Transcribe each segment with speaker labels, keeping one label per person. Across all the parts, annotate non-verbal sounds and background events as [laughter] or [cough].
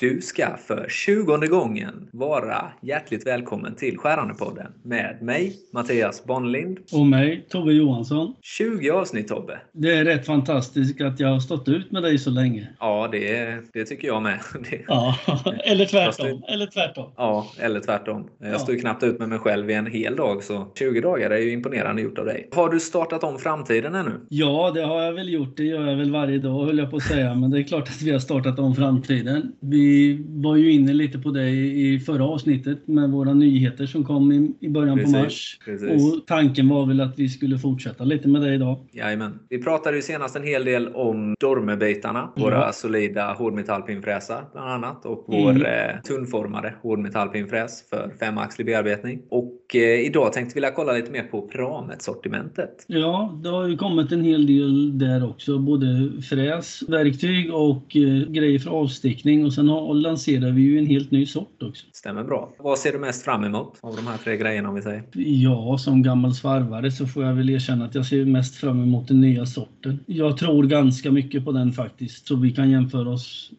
Speaker 1: Du ska för tjugonde gången vara hjärtligt välkommen till Skärandepodden med mig, Mattias Bonlind.
Speaker 2: Och mig, Tobbe Johansson.
Speaker 1: 20 avsnitt Tobbe.
Speaker 2: Det är rätt fantastiskt att jag har stått ut med dig så länge.
Speaker 1: Ja, det, det tycker jag med. [laughs] Det,
Speaker 2: Ja, eller tvärtom.
Speaker 1: stod-
Speaker 2: Eller tvärtom.
Speaker 1: ja, eller tvärtom. Jag
Speaker 2: Ja.
Speaker 1: står ju knappt ut med mig själv i en hel dag, så 20 dagar är ju imponerande gjort av dig. Har du startat om framtiden ännu?
Speaker 2: Ja, det har jag väl gjort. Det gör jag väl varje dag höll jag på att säga. Men det är klart att vi har startat om framtiden. Vi var ju inne lite på det i förra avsnittet med våra nyheter som kom i, i början
Speaker 1: Precis,
Speaker 2: på mars.
Speaker 1: precis.
Speaker 2: Och tanken var väl att vi skulle fortsätta lite med det idag.
Speaker 1: Jajamän. Vi pratade ju senast en hel del om dormebitarna. Våra
Speaker 2: Ja.
Speaker 1: solida hårdmetallpinnfräsar bland annat. Och vår
Speaker 2: Mm.
Speaker 1: eh, tunnformade hårdmetallpinnfräs för femaxlig bearbetning. Och eh, idag tänkte vi kolla lite mer på Pramet-sortimentet.
Speaker 2: Ja, det har ju kommit en hel del där också. Både fräs, verktyg och eh, grejer för avstickning. Och sen har, lanserar vi ju en helt ny sort också.
Speaker 1: Stämmer bra. Vad ser du mest fram emot av de här tre grejerna om vi säger?
Speaker 2: Ja, som gammal svarvare så får jag väl erkänna att jag ser mest fram emot den nya sorten. Jag tror ganska mycket på den faktiskt, så vi kan jämföra oss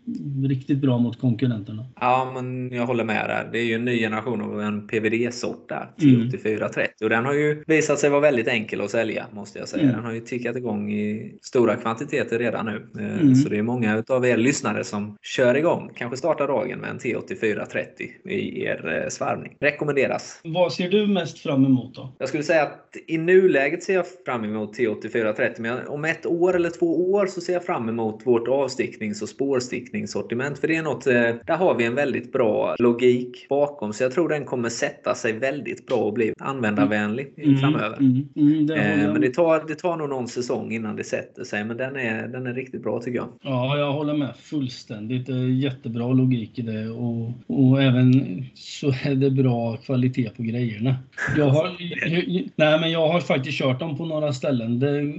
Speaker 2: riktigt bra mot konkurrenterna.
Speaker 1: Ja, men jag håller med där. Det är ju en ny generation av en PVD-sort där,
Speaker 2: Mm.
Speaker 1: T8430. Och den har ju visat sig vara väldigt enkel att sälja, måste jag säga.
Speaker 2: Mm.
Speaker 1: Den har ju tickat igång i stora kvantiteter redan nu. Eh,
Speaker 2: Mm.
Speaker 1: Så det är många av er lyssnare som kör igång. Kanske startar dagen med en T8430 i er eh, svarvning. Rekommenderas.
Speaker 2: Vad ser du mest fram emot då?
Speaker 1: Jag skulle säga att i nuläget ser jag fram emot T8430 men om ett år eller två år så ser jag fram emot vårt avsticknings och spårstickningssortiment. För det är något, eh, där har vi en väldigt bra logik bakom så jag tror den kommer sätta sig väldigt bra och bli användarvänlig i framöver.
Speaker 2: Mm, mm, det håller
Speaker 1: Eh, Men det tar, det tar nog någon säsong innan det sätter sig men den är, den är riktigt bra tycker jag.
Speaker 2: Ja, jag håller med fullständigt. Det är jättebra logik i det och, och även så är det bra kvalitet på grejerna. Jag har, nej, men jag har faktiskt kört dem på några ställen. Det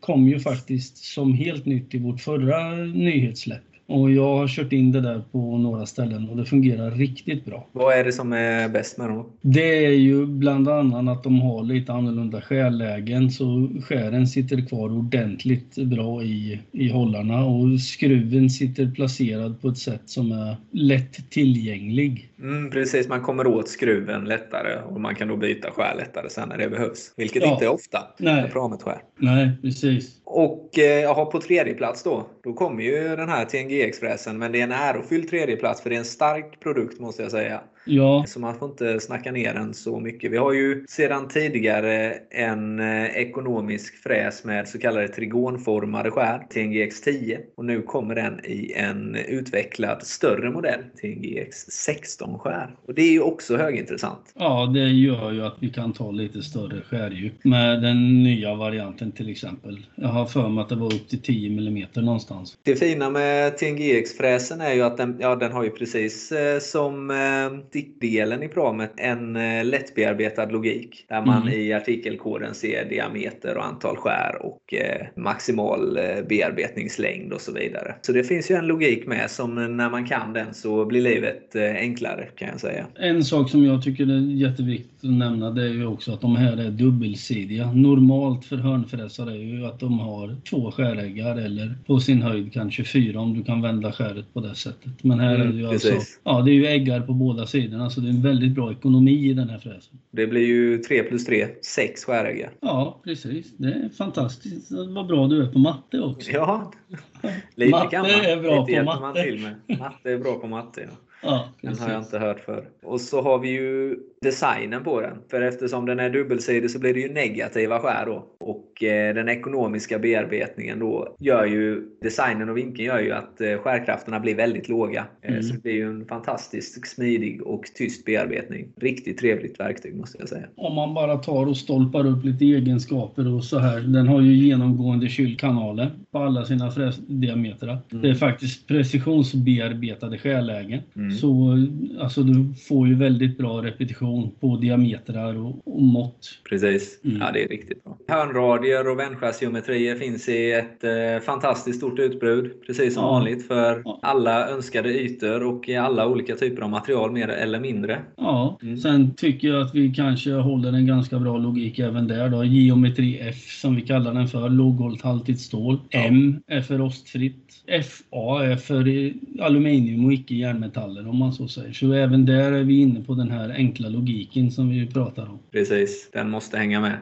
Speaker 2: kom ju faktiskt som helt nytt i vårt förra nyhetssläpp. Och jag har kört in det där på några ställen och det fungerar riktigt bra.
Speaker 1: Vad är det som är bäst med dem?
Speaker 2: Det är ju bland annat att de har lite annorlunda skärlägen så skären sitter kvar ordentligt bra i, i hållarna och skruven sitter placerad på ett sätt som är lätt tillgänglig.
Speaker 1: Mm, precis, man kommer åt skruven lättare och man kan då byta skär lättare sen när det behövs. Vilket
Speaker 2: Ja.
Speaker 1: inte är ofta
Speaker 2: Nej.
Speaker 1: med Pramet-skär.
Speaker 2: Nej, precis.
Speaker 1: Och eh, på tredje plats då, då kommer ju den här TNG-expressen. Men det är en ärofylld tredje plats för det är en stark produkt måste jag säga.
Speaker 2: Ja,
Speaker 1: Så man får inte snacka ner den så mycket. Vi har ju sedan tidigare en eh, ekonomisk fräs med så kallade trigonformade skär, TNGX 10. Och nu kommer den i en utvecklad större modell, TNGX 16 skär. Och det är ju också högintressant.
Speaker 2: ja, det gör ju att vi kan ta lite större skärdjup med den nya varianten till exempel. Jag har för mig att det var upp till 10 mm någonstans.
Speaker 1: Det fina med TNGX-fräsen är ju att den, ja, den har ju precis eh, som eh, stickdelen i pramet en eh, lättbearbetad logik. Där man
Speaker 2: Mm.
Speaker 1: i artikelkoden ser diameter och antal skär och eh, maximal eh, bearbetningslängd och så vidare. Så det finns ju en logik med som när man kan den så blir livet enklare kan jag säga.
Speaker 2: En sak som jag tycker är jätteviktigt att nämna det är ju också att de här är dubbelsidiga. Normalt för hörnfräsar är ju att de har två skäräggar eller på sin höjd kanske fyra om du kan vända skäret på det sättet. Men här
Speaker 1: Mm,
Speaker 2: är det ju alltså,
Speaker 1: precis.
Speaker 2: ja det är ju äggar på båda sidorna så det är en väldigt bra ekonomi i den här fräsen.
Speaker 1: Det blir ju 3 plus 3, 6 skäräggar.
Speaker 2: Ja, precis. Det är fantastiskt. Vad bra du är på matte också.
Speaker 1: Ja, [laughs] lite
Speaker 2: Matte
Speaker 1: kan man.
Speaker 2: är bra
Speaker 1: lite
Speaker 2: på matte.
Speaker 1: man till med. Matte är bra på matte. Ja. [laughs]
Speaker 2: Ja,
Speaker 1: Den
Speaker 2: precis.
Speaker 1: har jag inte hört för. Och så har vi ju designen på den. För eftersom den är dubbelsidig så blir det ju negativa skär då. Och eh, den ekonomiska bearbetningen då gör ju, designen och vinkeln gör ju att eh, skärkrafterna blir väldigt låga. Eh,
Speaker 2: Mm.
Speaker 1: Så det blir ju en fantastisk smidig och tyst bearbetning. Riktigt trevligt verktyg måste jag säga.
Speaker 2: Om man bara tar och stolpar upp lite egenskaper och så här. Den har ju genomgående kylkanaler på alla sina fräsdiametrar.
Speaker 1: Mm.
Speaker 2: Det är faktiskt precisionsbearbetade skärlägen.
Speaker 1: Mm.
Speaker 2: Så alltså, du får ju väldigt bra repetition på diametrar och, och mått.
Speaker 1: Precis.
Speaker 2: Mm.
Speaker 1: Ja, det är riktigt bra. Hörnradier och vändskärsgeometrier finns i ett eh, fantastiskt stort utbud. Precis som ja. vanligt för ja. alla önskade ytor och i alla olika typer av material mer eller mindre.
Speaker 2: Ja, mm. sen tycker jag att vi kanske håller en ganska bra logik även där då. Geometri F som vi kallar den för, lågvolthaltigt stål. Ja. M är för rostfritt. FA är för aluminium och icke järnmetaller om man så säger. Så även där är vi inne på den här enkla logiken som vi pratar om.
Speaker 1: Precis, den måste hänga med.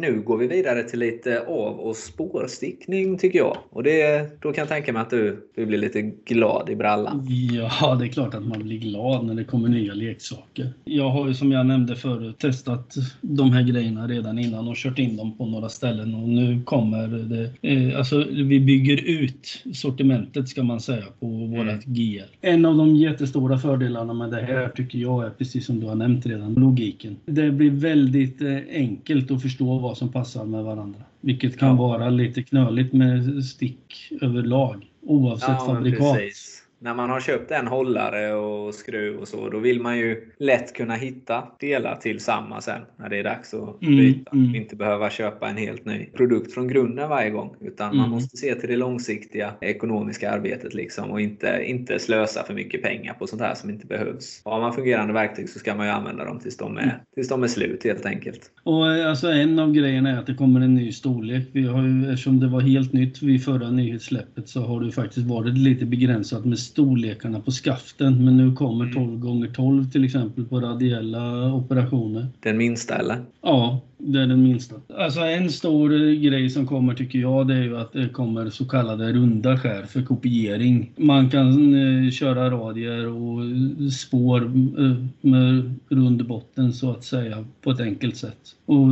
Speaker 1: Nu går vi vidare till lite av och spårstickning tycker jag. Och det, då kan jag tänka mig att du, du blir lite glad i brallan.
Speaker 2: Ja, det är klart att man blir glad när det kommer nya leksaker. Jag har ju som jag nämnde förut testat de här grejerna redan innan och kört in dem på några ställen och nu kommer det. Eh, alltså vi bygger ut sortimentet ska man säga på mm. vårat GL. En av de jättestora fördelarna med det här tycker jag är precis som du har nämnt redan, logiken. Det blir väldigt eh, enkelt att förstå vad som passar med varandra. Vilket kan ja. vara lite knöligt med stick överlag oavsett ja, fabrikat. Precis
Speaker 1: när man har köpt en hållare och skruv och så, då vill man ju lätt kunna hitta delar till samma sen när det är dags att mm, byta. Mm, mm. Inte behöva köpa en helt ny produkt från grunden varje gång. Utan mm. man måste se till det långsiktiga ekonomiska arbetet liksom och inte, inte slösa för mycket pengar på sånt här som inte behövs. Har man fungerande verktyg så ska man ju använda dem tills de är, tills de är slut helt enkelt.
Speaker 2: Och eh, alltså en av grejerna är att det kommer en ny storlek. Vi har ju, eftersom det var helt nytt vid förra nyhetssläppet så har det faktiskt varit lite begränsat med storlekarna på skaften. Men nu kommer 12 mm. x 12 till exempel på radiella operationer.
Speaker 1: Den minsta eller?
Speaker 2: Ja, det är den minsta. Alltså en stor grej som kommer tycker jag det är ju att det kommer så kallade runda skär för kopiering. Man kan eh, köra radier och spår eh, med rund botten så att säga på ett enkelt sätt. Och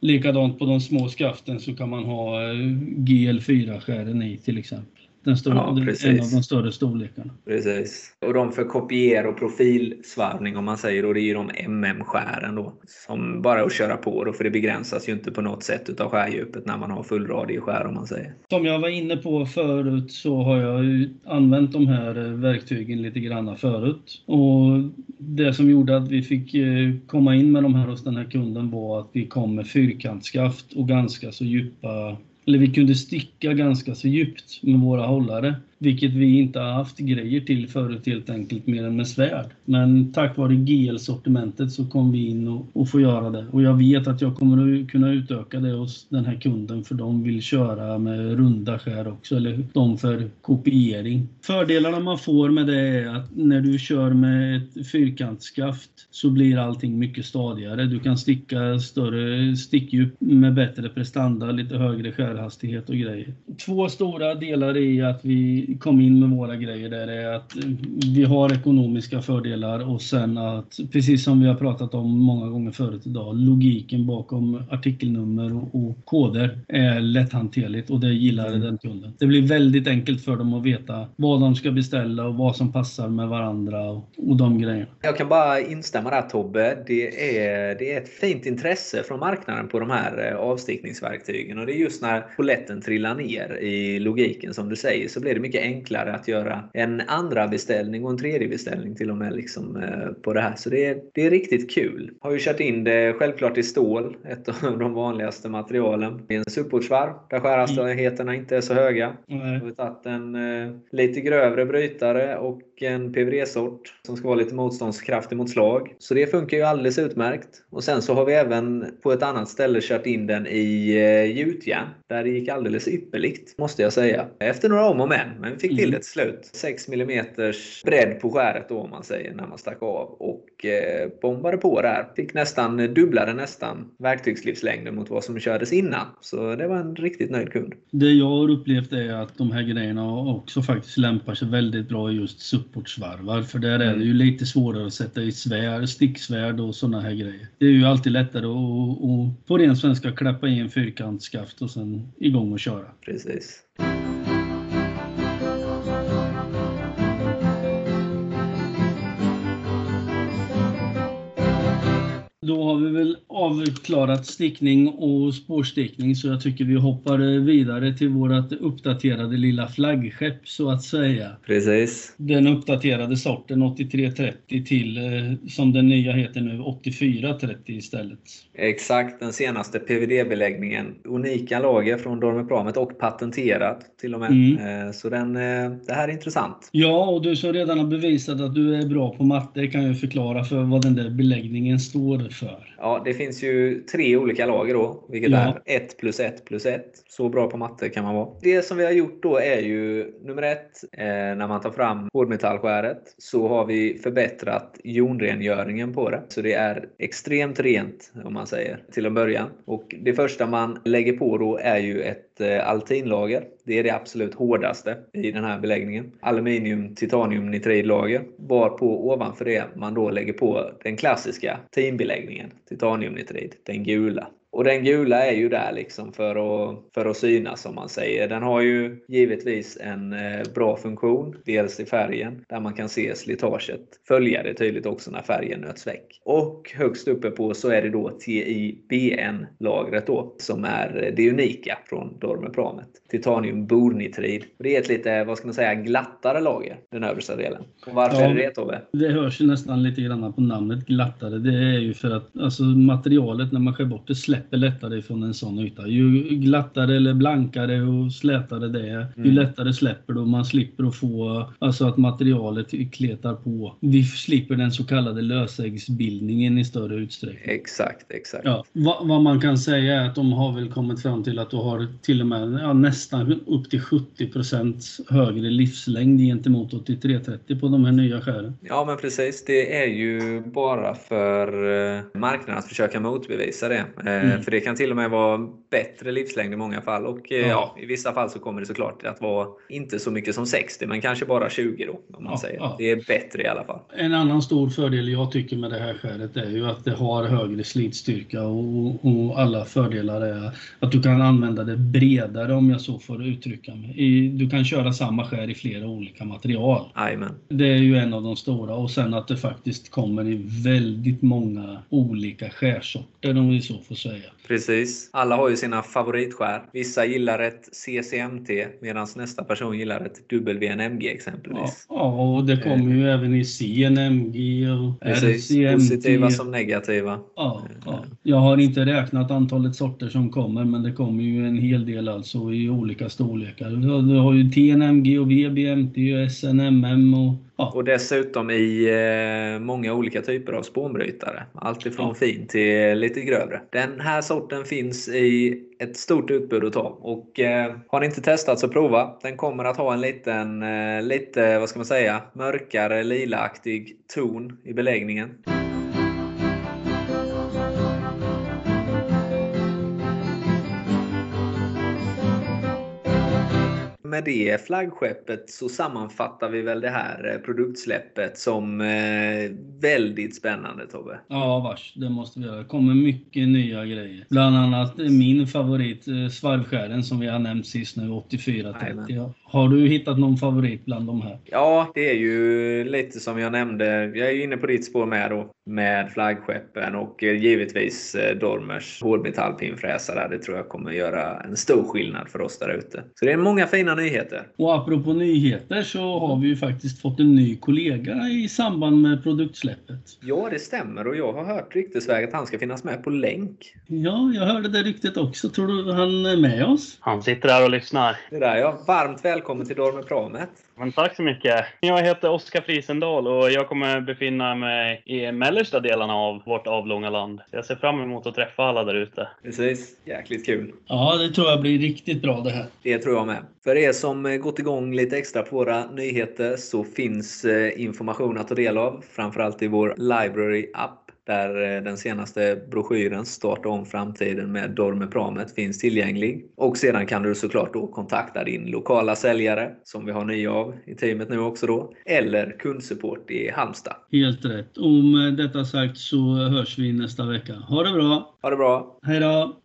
Speaker 2: likadant på de små skaften så kan man ha eh, GL4-skären i till exempel den stora, ja, en av de större storlekarna.
Speaker 1: Precis. Och de för kopier och profilsvarvning om man säger, och det är ju de MM-skären då. Som bara är att köra på då, för det begränsas ju inte på något sätt utav skärdjupet när man har fullradig skär om man säger.
Speaker 2: Som jag var inne på förut så har jag ju använt de här verktygen lite granna förut. Och det som gjorde att vi fick eh, komma in med de här hos den här kunden var att vi kom med fyrkantsskaft och ganska så djupa eller vi kunde sticka ganska så djupt med våra hållare. Vilket vi inte har haft grejer till förut helt enkelt mer än med svärd. Men tack vare GL-sortimentet så kom vi in och, och får göra det. Och jag vet att jag kommer att kunna utöka det hos den här kunden för de vill köra med runda skär också. Eller de för kopiering. Fördelarna man får med det är att när du kör med ett fyrkantsskaft så blir allting mycket stadigare. Du kan sticka större stickdjup med bättre prestanda, lite högre skärhastighet och grejer. Två stora delar är att vi kom in med våra grejer där är att vi har ekonomiska fördelar och sen att, precis som vi har pratat om många gånger förut idag, logiken bakom artikelnummer och, och koder är lätthanterligt och det gillar mm. den kunden. Det blir väldigt enkelt för dem att veta vad de ska beställa och vad som passar med varandra och, och de grejerna.
Speaker 1: Jag kan bara instämma där Tobbe. Det är, det är ett fint intresse från marknaden på de här eh, avstickningsverktygen och det är just när poletten trillar ner i logiken som du säger så blir det mycket enklare att göra en andra beställning och en tredje beställning till och med liksom, eh, på det här. Så det är, det är riktigt kul. Har ju kört in det självklart i stål, ett av de vanligaste materialen. Det är en supportsvarv där skärhastigheterna inte är så höga. Mm. Har vi tagit en eh, lite grövre brytare och en PVD-sort som ska vara lite motståndskraftig mot slag. Så det funkar ju alldeles utmärkt. Och sen så har vi även på ett annat ställe kört in den i eh, gjutjärn. Där det gick alldeles ypperligt, måste jag säga. Efter några om och men, men vi fick till mm. det till slut. 6 mm bredd på skäret då om man säger när man stack av. Och eh, bombade på där. Fick nästan, dubblade nästan verktygslivslängden mot vad som kördes innan. Så det var en riktigt nöjd kund.
Speaker 2: Det jag har upplevt är att de här grejerna också faktiskt lämpar sig väldigt bra i just supportsvarvar. För där är det ju lite svårare att sätta i svärd, sticksvärd och sådana här grejer. Det är ju alltid lättare att, att på ren svenska klappa i en fyrkantsskaft och sen igång och köra.
Speaker 1: Precis.
Speaker 2: Då har vi väl avklarat stickning och spårstickning så jag tycker vi hoppar vidare till vårt uppdaterade lilla flaggskepp så att säga.
Speaker 1: Precis.
Speaker 2: Den uppdaterade sorten 8330 till, eh, som den nya heter nu, 8430 istället.
Speaker 1: Exakt, den senaste PVD-beläggningen. Unika lager från Dormepramet och patenterat till och med. Mm. Eh, så den, eh, det här är intressant.
Speaker 2: Ja, och du som redan har bevisat att du är bra på matte kan ju förklara för vad den där beläggningen står för.
Speaker 1: Ja, det finns ju tre olika lager då, vilket ja. är 1 plus 1 plus 1. Så bra på matte kan man vara. Det som vi har gjort då är ju nummer ett, eh, när man tar fram hårdmetallskäret så har vi förbättrat jonrengöringen på det. Så det är extremt rent om man säger till en början. Och det första man lägger på då är ju ett eh, altinlager. Det är det absolut hårdaste i den här beläggningen. Aluminium titanium nitridlager. Varpå ovanför det man då lägger på den klassiska teambeläggningen, titaniumnitrid, den gula. Och den gula är ju där liksom för att, för att synas som man säger. Den har ju givetvis en eh, bra funktion. Dels i färgen där man kan se slitaget. Följa det tydligt också när färgen nöts väck. Och högst uppe på så är det då TIBN-lagret då som är det unika från Dormepramet. Titanium bornitrid. Det är ett lite, vad ska man säga, glattare lager, den översta delen. Och varför ja, är det det Tobbe?
Speaker 2: Det hörs ju nästan lite grann på namnet glattare. Det är ju för att alltså, materialet när man skär bort det släpper släpper lättare från en sån yta. Ju glattare eller blankare och slätare det är, mm. ju lättare släpper det och man slipper att få, alltså att materialet kletar på. Vi slipper den så kallade lösäggsbildningen i större utsträckning.
Speaker 1: Exakt, exakt.
Speaker 2: Ja, vad, vad, man kan säga är att de har väl kommit fram till att du har till och med ja, nästan upp till 70% högre livslängd gentemot 8330 på de här nya skären.
Speaker 1: Ja, men precis. Det är ju bara för eh, marknaden att försöka motbevisa det. Eh, Mm. För det kan till och med vara bättre livslängd i många fall. Och eh, ja. ja. i vissa fall så kommer det såklart att vara inte så mycket som 60, men kanske bara 20 då. Om man ja, säger. Ja. Det är bättre i alla fall.
Speaker 2: En annan stor fördel jag tycker med det här skäret är ju att det har högre slitstyrka och, och alla fördelar är att du kan använda det bredare om jag så får uttrycka mig. Du kan köra samma skär i flera olika material.
Speaker 1: Amen.
Speaker 2: Det är ju en av de stora och sen att det faktiskt kommer i väldigt många olika skärsorter om vi så får säga.
Speaker 1: Precis. Alla har ju sina favoritskär. Vissa gillar ett CCMT medan nästa person gillar ett WNMG exempelvis.
Speaker 2: Ja, och det kommer ju även i CNMG och
Speaker 1: Precis. RCMT. Positiva som negativa.
Speaker 2: Ja, ja, Jag har inte räknat antalet sorter som kommer men det kommer ju en hel del alltså i olika storlekar. Du har ju TNMG och VBMT och SNMM och
Speaker 1: Ja. Och dessutom i eh, många olika typer av spånbrytare. Allt ifrån ja. fin till lite grövre. Den här sorten finns i ett stort utbud att ta. Och eh, har ni inte testat så prova. Den kommer att ha en liten, eh, lite, vad ska man säga, mörkare lilaaktig ton i beläggningen. Med det flaggskeppet så sammanfattar vi väl det här eh, produktsläppet som eh, väldigt spännande Tobbe.
Speaker 2: Ja vars, det måste vi göra. Det kommer mycket nya grejer. Bland annat min favorit eh, svarvskären som vi har nämnt sist nu, 8430. Har du hittat någon favorit bland de här?
Speaker 1: Ja, det är ju lite som jag nämnde. Jag är ju inne på ditt spår med då. Med flaggskeppen och givetvis Dormers hårdmetallpinfräsare. Det tror jag kommer göra en stor skillnad för oss där ute. Så det är många fina nyheter.
Speaker 2: Och apropå nyheter så har vi ju faktiskt fått en ny kollega i samband med produktsläppet.
Speaker 1: Ja, det stämmer och jag har hört ryktesväg att han ska finnas med på länk.
Speaker 2: Ja, jag hörde det ryktet också. Tror du han är med oss?
Speaker 3: Han sitter där och lyssnar.
Speaker 1: Det där ja. Varmt välkommen till Dormepramet.
Speaker 3: Men tack så mycket. Jag heter Oskar Frisendal och jag kommer befinna mig i mellersta delarna av vårt avlånga land. Jag ser fram emot att träffa alla där ute.
Speaker 1: Precis. Jäkligt kul.
Speaker 2: Ja, det tror jag blir riktigt bra det här.
Speaker 1: Det tror jag med. För er som gått igång lite extra på våra nyheter så finns eh, information att ta del av. Framförallt i vår Library-app där eh, den senaste broschyren Starta om framtiden med Dormepramet finns tillgänglig. Och sedan kan du såklart då kontakta din lokala säljare, som vi har nya av i teamet nu också då, eller kundsupport i Halmstad.
Speaker 2: Helt rätt. Och med detta sagt så hörs vi nästa vecka. Ha det bra!
Speaker 1: Ha det bra!
Speaker 2: Hej då!